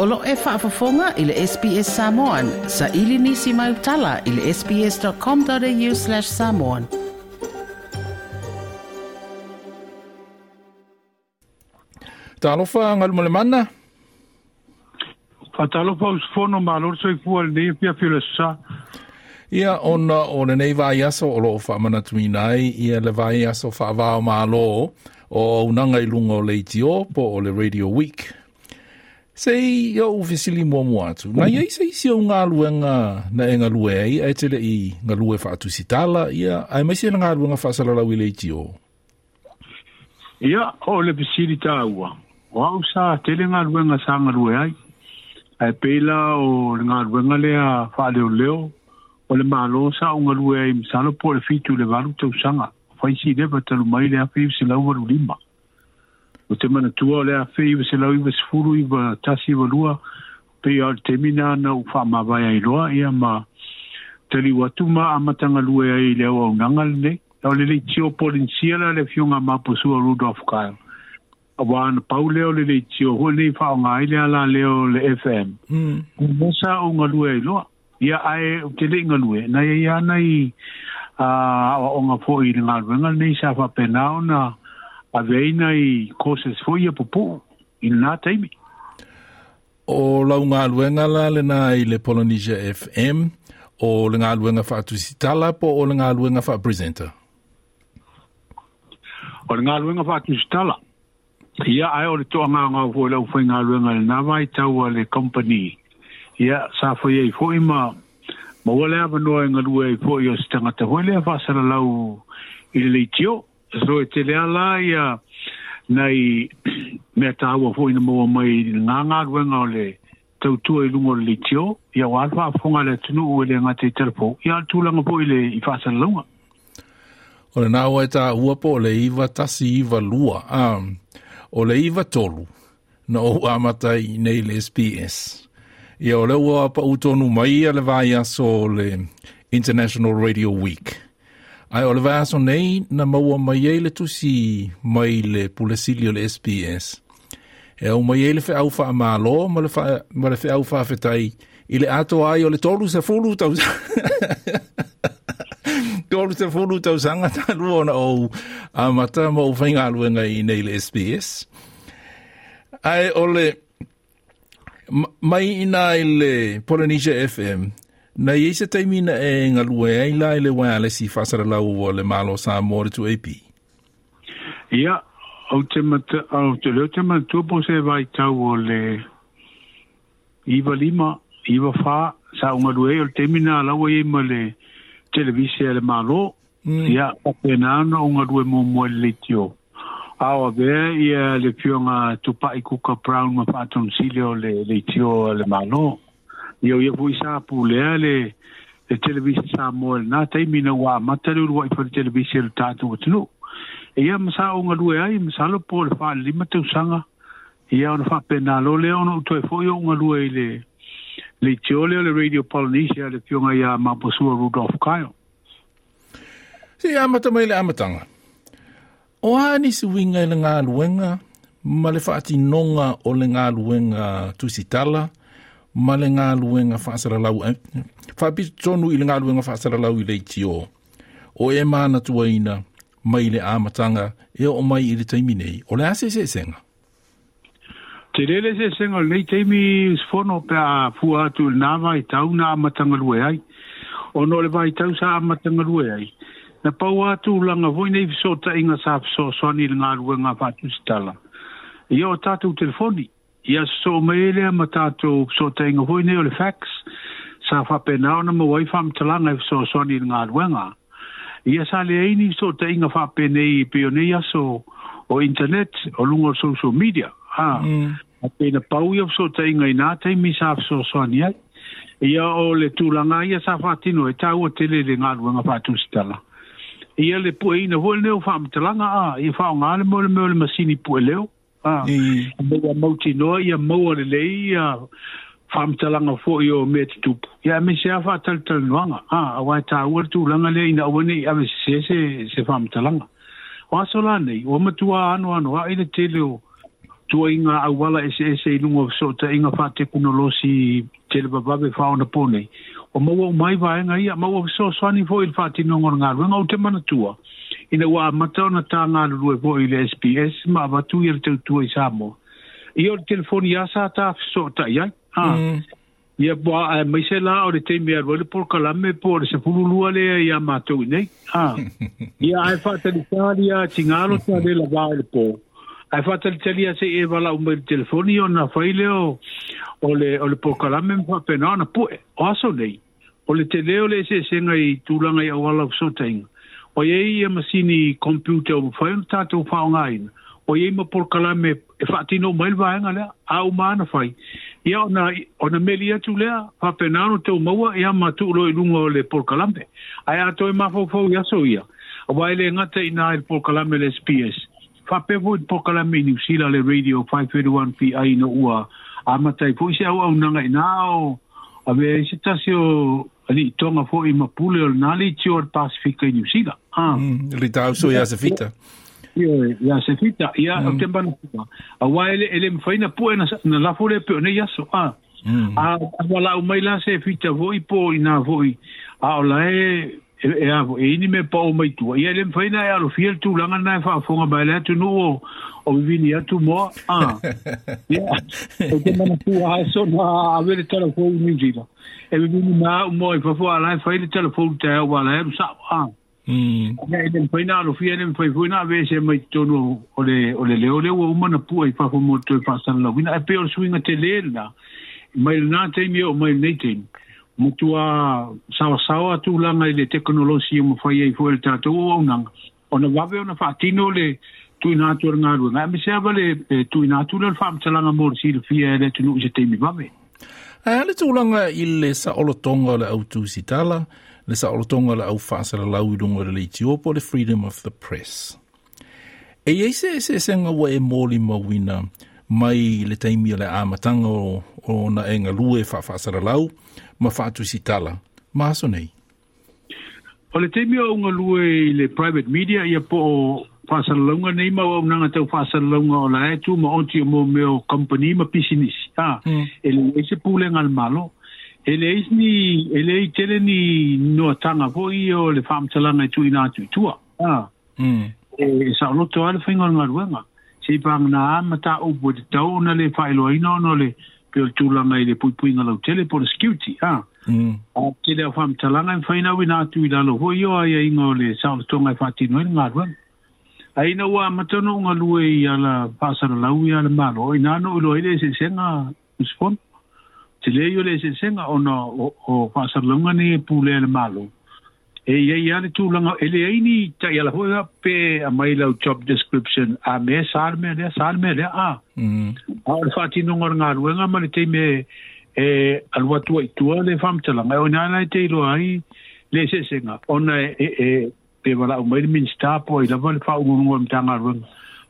O lo e whaafafonga i le SBS Samoan. Sa ili nisi mai utala i le sbs.com.au slash samoan. Talofa ngal mole mana. Fatalofa usfono malor soi fua le nei pia filesa. Ia ona o le nei vai aso o lo whamanatumina ai, ia le vai aso whaavao malo o unanga i lunga le itio po o le Radio Week. sei ya u fesili mua mua atu. Na iai sei si o ngā luenga na e ngā e ai, ai tele i ngā lue wha atu si tala, ia, ai mai se na ngā nga wha salalau i leiti Ia, o le fesili tā ua. O au sa tele ngā luenga sā ngā e ai, ai pela o ngā nga lea wha leo leo, o le mālo sā o ngā lue ai, misalo po le fitu le varu tau sanga, whaisi lewa talu mai lea lau varu lima. o te mana tua o lea fei iwa se lau iwa se furu iwa tasi iwa lua pei ar te mina ana u wha ma vai ai loa ia ma te liwa tuma a lua ia i lea o ngangal ne au lele i tio polin siela le fionga ma posua Rudolf Kyle a wana pau leo lele i tio hua nei wha o ngā i lea la leo le FM hmm. mosa o ngalua i loa ia ae te le ngalua na ia ia nei a o ngā fo i ngā ruenga nei sa wha penao na aveina i koses foi popo in nā teimi. O lau ngā luenga la le nā i le Polonesia FM, o le ngā luenga wha atu si tala po o le ngā luenga wha presenter? O le ngā luenga wha atu si tala. Ia ai o le toa ngā ngā ufo i lau fai ngā luenga le nā mai tau le company. Ia sā fai e i fōi ma ma wale awa noa i e ngā lua e i fōi o si tangata. lea wha sara lau i le leitio. Ia so e te lea lai a nei mea ta awa fo ina moa mai ngā ngā ruenga o le tautua i lungo le tio i au alwa a fonga le tunu ue le ngā te telepo i al tūlanga po i le i fāsa launga O le nāua e ta ua o le iwa tasi iwa lua o le iwa tolu na o amata i nei le SPS i au le ua pa utonu mai a le vāia so le International Radio Week. Ai o le vaso nei na maua mai ei le tusi mai le pulesili o le SPS. E au mai ei le whaau wha amalo ma le, wha, ma le whaau wha whetai i le ato ai o le tolu se fulu tau tolu se fulu tau sanga ta lua o a mata ma o whainga luenga i nei le SPS. Ai o le mai ina i le Polynesia FM Na i eise teimina e nga lue ai la ele wai ale si fasara la o le malo sa mori tu epi. Ia, au te mata, au te leo te mata tuapo se vai tau o le iwa lima, iwa fa, sa unga lue o teimina a lau e ima le televisi ele malo, mm. ia, o te nana unga lue mo mo le tio. Au vea ia le pionga tupa i kuka brown ma fatun sile o le tio e le malo ia ye foi sa pulea le le televisi sa moel na taimi na ua amata le uruai fa le televisi e le tatou atunuu e ia ma sa ogalue ai ma sa lopo o le faalelima tausaga e ia ona faapenalo lea ona outoe foʻi o ogalue i le le itiole o le radio polynesia le fioga ia maposua rudolf kyle si amata mai le amataga o anisiuiga i le galuega ma le nonga o le galuega tusitala ma le galuega faasalalau faapiti eh, tonu i le galuega faasalalau i le iti o o e manatuaina mai le amataga e oo mai i le taimi nei o le a seeseesega te lē le seesega o lenei taimi sofono pe fua atu i lenā vaitau na amataga lue ai ona o le vaitau sa amataga lue ai na pau atu ulaga foi nei fesootaʻiga sa fesoasoani i le galuega faatusitala ia o tatou telefoni ia so mele ma tato so tenga hui neo le fax sa fa pe na ma wai fam tala e so so ni nga wenga ia sa le ini so tenga fa pe nei pe o so o internet o lungo social media ha mm. a pe pau ia so tenga ina te mi sa so so ni ai ia o le tulanga ia sa fa tino e tau o tele le nga wenga fa tu stala ia le pu ina hui o fam tala nga a ia fa nga le mo le masini pu leo Ah, mau a mau ti noa, ia mau a lele, ia whamitalanga fo i met tup. te tupu. Ia fa tal tal whātari Ah, noanga, a e wai tā ua langa le na ua nei, a me se se se whamitalanga. Wa so nei, o matua anu anu, a ina te leo, tua inga a wala ese se e i lungo so ta inga wha te kuno lo si te le babave wha ona pone. O maua o mai vaenga ia, maua so swani fo il wha te nongor ngā ruenga o te mana tua ina wā matauna tā ngā rurua po i le SPS, ma wā tū ia rātou tū i sāmo. I o telefoni asa tā fiso tā mm. ia, ha. Eh, ia po a maise la o re teimi a rwale por kalame po re se pululua le ia mātou nei, ha. Ia ai fātali tāli a tingalo tā re la wā le po. Ai fātali tāli a se e wala o mai telefoni o na whaile o le o le por kalame mwha penaana pu e, o aso nei. O le te leo le se senga i tūlanga i awala o sotainga o ye i ma computer o fa un tato fa un o ye ma por kala me e fa ti no mel va ngala a u ma na fai ya na ona melia tu le fa penano te o maua ya ma tu lo i lungo le por kala me a ya to ma fo fo ya so ya o vai le ngata ina il por kala me le spies fa pe vo il por kala me ni sila le radio 531 pi no ua a ma tai fo se au au na ngai nao a ve se tasio ali tonga fo i mapule o nali tio al pasifika i New Zealand. Ah. Mm, li tau so ia se fita. Ia, ia se fita, ia mm. o tempa na fita. A wa ele, ele mfaina pu e na lafo le peo, ne yaso, ah. Mm. A wala umaila se fita voi po i na voi. A ola e, e a e, e ni me pa o mai tu e ele me foi na alo fiel tu langa na fa fo nga bale tu no o o vini a tu mo a ya e te mana tu a so na a ver te ni jiba e vini na o mo e fa fo ala fa ele te lo fu te o ala e sa a mm e ele foi na alo fiel ele foi foi na ve se mai tu no o le o le le o le o mana pu e fa fo mo tu fa san lo vina e pe o swinga te le na mai na te mi o mai nei te mutua sawa sawa tu lana le teknolosi mo fai ai fuel ta tu ona ona wave ona fatino le tu ina tu nga ru na mi sa vale tu ina tu le fam tsala na mor sil fi le e, tu nu jete mi vave a le e tu e, langa ile sa olotonga le autu sitala le sa olotonga le au fasa le lau dungo le etiopo le freedom of the press e ese ese senga wa e moli mawina mai le taimi o le amatanga o, o na e ngalue whawhasara lau, ma whaatu si tala. Ma aso nei. O le taimi o ngalue i le private media, ia po o whasara launga nei ma o nanga tau whasara launga o la etu, ma onti o mo meo company, ma pisinis. Ha, hmm. e le eise pule ngal malo. E le eise ni, e le eise tele ni noa tanga po i o le whamtalanga i tui nga tui tua. Ha, hmm. e sa o loto ale whingon ngal si pang na ama ta upo te tau na le failo ino no le pe o tūlanga i le pui pui ngalo tele por security ha mm. a tele a wham talanga i whaina wina atu i lalo hoi o aia inga o le saunga tonga i noe ni ngadwa a ina ua matano unga lue i ala pasara lau i ala malo i nano ilo ele se senga uspon te leo le se o na o pasara lunga ni e pule ala malo e ia ia ni tu langa ele ai ni tai ala ho pe a mai la job description a me sar me le sar me le a mm -hmm. a fa ti nungor nga ru nga mani te me e alwa tu e ai le ale fam tala mai ona na te ro ai le se nga ona e e, pe wala o mai min sta i la va fa u ngo mi tanga ru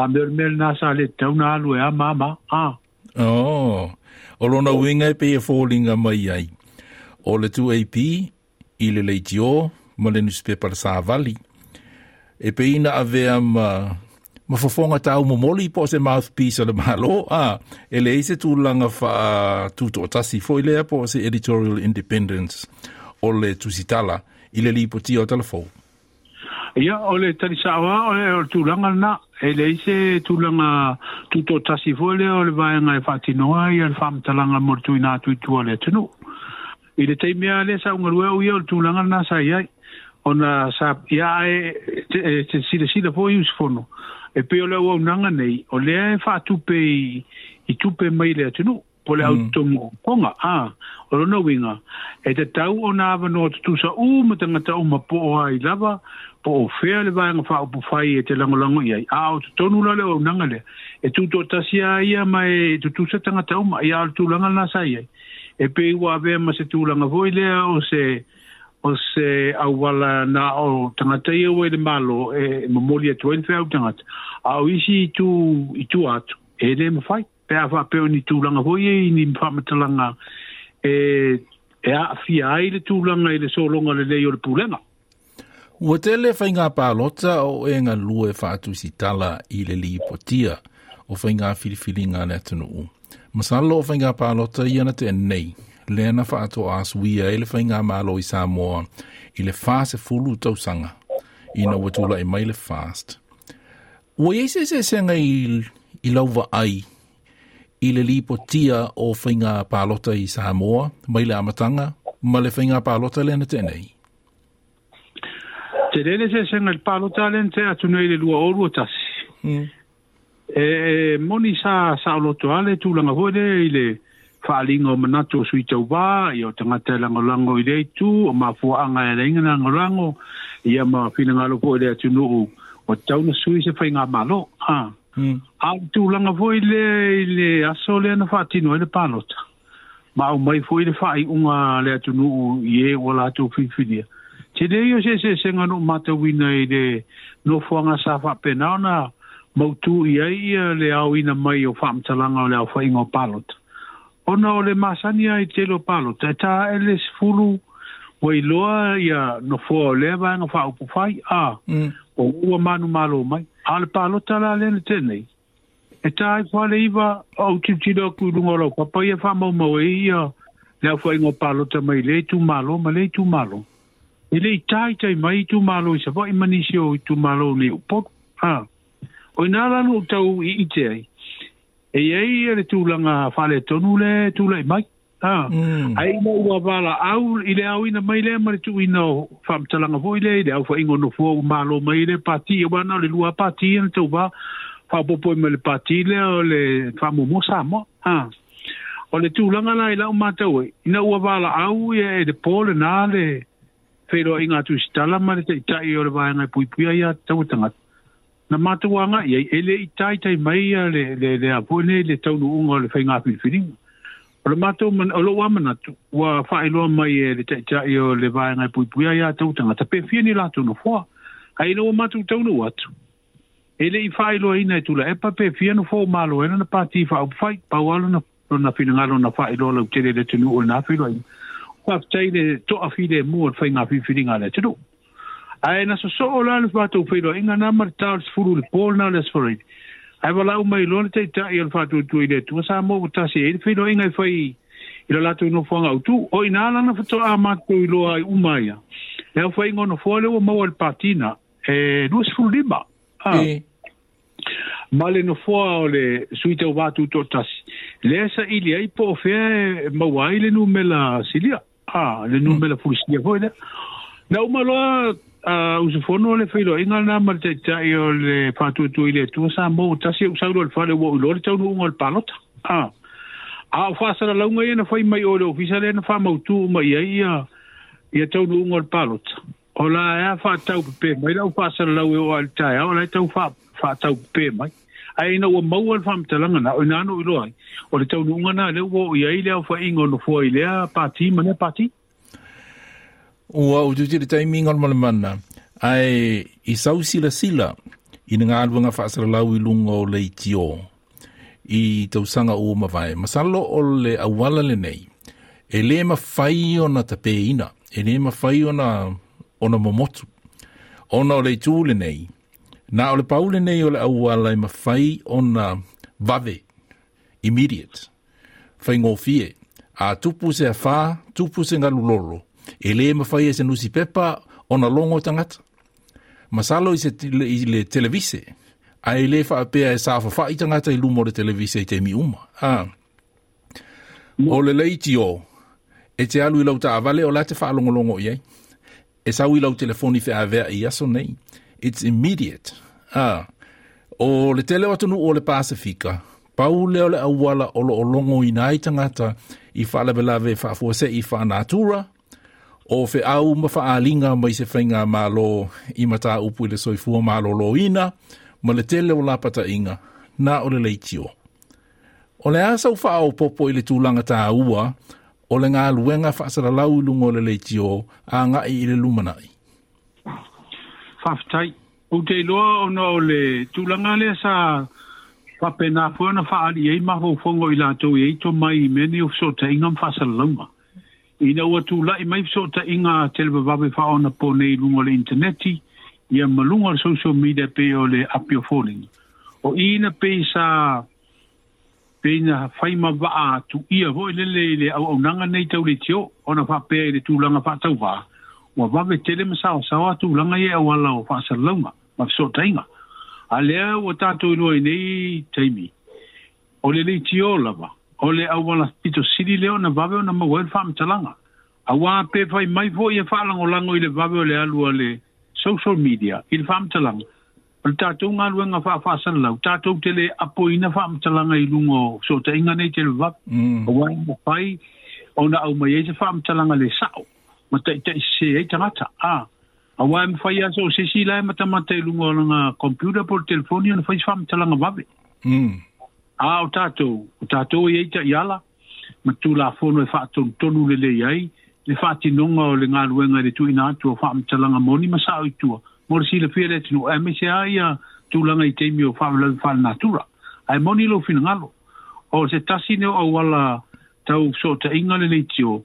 a mer mer na sa le tau na alu ya e mama a oh o lo na winga e pe e folinga mai ai o le tu ai pi ile le tio ma le newspaper sa vali. E peina avea ma ma fofonga tau mouthpiece o le malo a e le ise tūlanga wha tūtotasi fo i lea po se editorial independence ole le tusitala i le lipo tia o telefou. Ia, o le tarisawa o le tūlanga na e le ise tūlanga tūtotasi fo i lea o le vaenga e fatinoa i mortuina tuitua le tunu. I le teimea le sa o o le na sa iai. ona sa ya e te sile e, sile po yus fono e pe ole wa nanga nei ole e fa tu pe i tu pe mai le tu po le auto mm. mo konga a ole no winga e te tau ona ava no tu sa u ma tanga tau ma po ai lava po o fe le va nga fa o fai e te lango lango ia a o to nu le wa nanga le e tu to ta sia ia mai e tu tu sa tanga tau ma ia tu langa na sa ia e pe wa ve ma se tu langa voile o se o se awala na o tangata ia wele malo e, e memoria tu enfe au tangata. Au isi i tu, i tu atu, e le mawhai. Pe a wha peo ni tu langa hoi e ni mwhamatalanga e, e a fia ai le tu langa i le so longa le leo le pulenga. Ua te le whainga pālota o e ngā lua e whātu si tala i le li potia o whainga filifilinga le atunu u. Masalo o whainga pālota i ana te nei le na fa ato a suia e le whai ngā mālo i Samoa i le fāse fulu tau sanga i na watula e mai le fast. Ua i se se se ngai i lauwa ai i le lipo tia o whai ngā pālota i Samoa mai le amatanga ma le whai ngā pālota lea na tenei. Te rene se se ngai pālota lea na te atunei le lua orua tasi. Mm. E, e, moni sa sa lotu ale tu langa hoede i le faalinga o manatu o sui tau wā, i o tangata langa lango i reitu, o mā fuaanga e reinga langa lango, i a mā whina ngā lopo i rea tunuru, o tau sui se whai ngā malo, ha. Mm. tu tū langa fōi le, le aso le na whātino e le pānota. Mā au mai fōi le whai unga le atunuru i e o la tū whiwhiria. Te rei o se se se ngano mata wina i le no fuanga sa whapenaona, mautu i aia le au ina mai o whamtalanga o le au whai ngā pānota ona o le masani ai te palo, te tā ele si furu, wai loa ia no fua o lea vanga wha upu whai, a, mm. o ua manu malo mai, a palo tala lene tenei, e tā ai e le iwa, o tutira ku rungo rau, kua pai e wha mau mau e ia, lea fua ingo palo ta mai, le tu malo, ma le tu malo, e le tai tai mai tu malo, i sa vai manisio i tu malo ni upo, a, o no tau i ite ai, e ei ele tu langa fale tonu le tu le mai ha mm. ai mo wa bala au ile au ina mai le mari tu ino fam tala vo ile ile au ingo no fo malo mai le pati wa na le lua pati en tu va fa po po me le pati le le famu mo sa mo ha o le tu langa la ile au mata ina wa bala au ye de pole na le fero inga tu stala mari te tai ole va na pui pui ya tu tanga na matuanga ye ele i tai tai mai le le le a pone le tau no unga le fainga pi fini o le matu man o lo wama na wa fai mai e le tai tai o le vai ngai pui pui ia tau tanga tape fia ni la tu no fo ai no matu tau no watu ele i fai lo ina tu la e pa pe fia no fo malo e na pati fa o fai pa walo na no na fina ngalo na fai lo le tere le tu no na fai wa tai le to afi le mo fainga pi fini ngale tu ai na so so o lan fa tu filo inga na mar tar sfulu le pol na les for it ai va lau mai lonte ta i fatu tu tu ile tu sa mo butasi si e il filo inga fai i ilo la no fo nga tu e o ina na na fa a ma tu ilo ai u mai e fa ingo no fo le o mo al patina e, e. no sfulu di ba ah ma le no fo o le suite o batu tu to ta le sa ile ai po fe mo wa ile no mela silia ah le no mela la fulisia fo ile Na uma loa a uso fono le filo inga na malte tai o le fatu tu ile tu sa mo ta se usa lo fa le wo lo le tau no ngol palot a a fa sa la lunga ina fai mai o le ofisa le na fa mo tu ma ia ia ia e tau no ngol palot ola la ia fa tau pe mai la fa sa la wo al tai ola la tau fa fa tau pe mai a ina wo mo wal fam te langa na o na no lo ai o le tau no ngana le wo ia ile fa ingo no fo ile a pati mane ne pati Ua, o tu tiri tai mingon mana mana. Ai, i sau sila sila, i nga alwa nga whaasara lau i lunga o lei tio. I tau sanga o vai Masalo o le awala le nei. E le ma whai o na tape ina. E le ma whai o na o na momotu. O na o lei tū le nei. Na o le pau le nei o le awala e ma whai o na vave. Immediate. Whai ngofie. A tupu se a whā, tupu se ngalulolo. lolo. e lē mafai e se nusi pepa ona logo tagata masalo i se i le televise ae lē faapea e sa fafa'i tagata i luma o le televise i uma ah. o lelei tio e te alu i lau taavale o la te faalogologo i ai e sau i lau telefoni feavea i aso nei it's immediate ah. o le tele o atunuu o le pasifika pau lea o le auala o lo'ologo inā ai tagata i faalavelave faanatura o fe au ma fa alinga mai se fenga ma lo i mata upu le soifu ma lo lo ina ma le tele o la pata inga na o le leitio. O le asa fa au popo i le tūlanga tā ua, o le ngā luenga whaasara lau lungo le leitio a ngā i le lumanai. Whaftai, o te loa o na o le tūlanga le sa pape pena pua na whaali e ma maho fongo i lātou i e eito mai i meni o so teinga mwhasara lauma. ina ua tulaʻi mai fesootaʻiga televavave faaona po nei luga o le interneti ia ma luga o le social media pe o le api o foliga o ina pei sa peina fai mavaa tuʻia hoʻi lele i le auaunaga nei taulitio ona faapea i le tulaga faatauvā ua vave tele ma saoasao atulaga ia auala o faasalalauga ma fesootaʻiga a lea ua tatou inoa i nei taimi o le leitio lava o le au wala pito siri leo na vave o na mawel wha mtalanga. A wā pe fai mai fō i a wha lango lango i le vave o le alua le social media i le wha mtalanga. O le tātou ngā luenga wha wha sana lau, tātou te le apo ina wha mtalanga i lungo so te inga nei te le vape. A wā mo fai o na au mai e te wha mtalanga le sao. Ma tai tai se e tangata. A ah. wā mo fai aso o sisi lai e matamata i lungo o lunga computer po le telefoni o na fai wha mtalanga vape. Mm a o tatou o tatou iai taʻiala ma tulafono e faatonutonu lelei ai le faatinoga o le galuega i tu, tuuina atu o faamatalaga moni ma sa o itua mo le silafia le atunuu e mai seā ia langa i taimi o faamalavi natura. Ai moni lou finagalo o se tasi ne oauala tau sootaʻiga lelei tio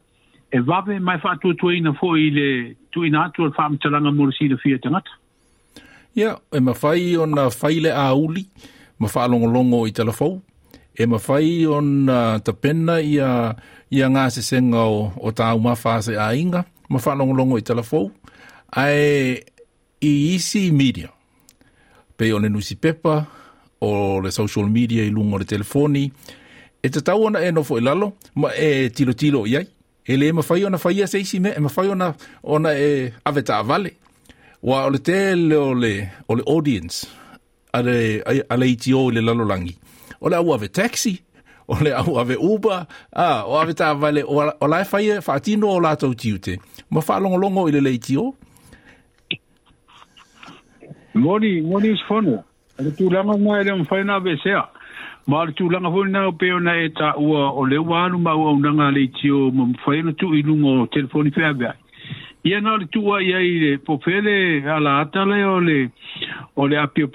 e vave mae faatuatuaina foʻi i le tuuina atu o le faamatalaga mo le silafia tagata ia yeah, e mafai ona faile auli ah, ma whaalongolongo i telefou. E ma whai on uh, ta pena i a, i a ngā sesenga o, o tā umafa se a inga, ma whaalongolongo i telefou. Ai i isi media, pe o le nusi pepa, o le social media i lungo le telefoni, e te tauana e nofo i lalo, ma e tilo tilo i ai. E le e ma whai ona whai se isi me, e ma whai ona, ona e aveta vale. Wa o le te le, o le audience, ale ale itio le lalolangi o le au ave taxi o le au ave uber a o ave ta vale o la faia fa tino o latou tiute ma fa longo longo ile le itio moni moni is fono ale tu langa mai le mfaina besea ma le tulaga foi naga pe ona e taʻua o le ua alu maua aunaga le itio ma mafai ona tuuiluga o telefoni feaveai ia na le tua ia le popele ala ata le o le o le apia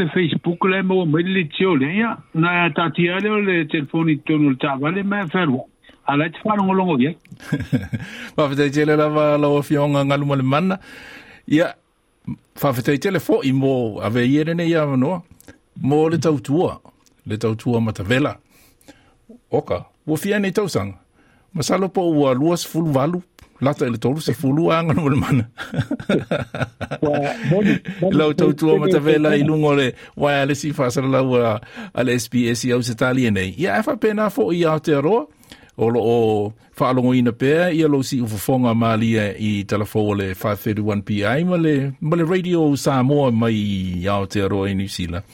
le Facebook le mo mai le tio le ia na tatia le o le telefoni tonu le tava le mai whero te whanongo longo ia faafetaitele tele lava lau fionga ngaluma le mana ia whawhetai tele mo i mō ia wanoa mō le tautua le tautua matavela oka wofia nei tausanga masalo po ua luas fulu valu lata ele tolu se fulu anga no le mana. Lau tau tua mata vela i lungo le wai ale si whasara lau a ale SPS i au se tali e nei. Ia efa pena fo i Aotearoa o lo o whaalongo ina pēr ia lo si ufofonga mālia i telefo le 531PI ma le, ma le radio Samoa mai i Aotearoa i New Zealand.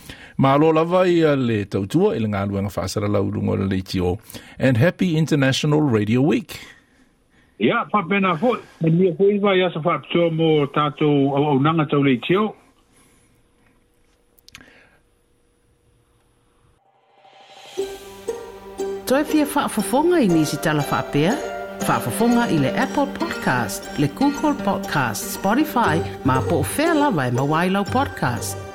Ma lo lava ia uh, le tautua i eh, le ngā luenga whaasara lau lungo le leitio. And happy International Radio Week! Ya pa pena fo, ni nia fo iwa ia sa wha ptua mo tātou au au nanga tau lei teo. Toi fia wha fofonga i nisi tala wha pia, wha fofonga i le Apple Podcast, le Google Podcast, Spotify, ma po fe la vai e ma wailo podcast.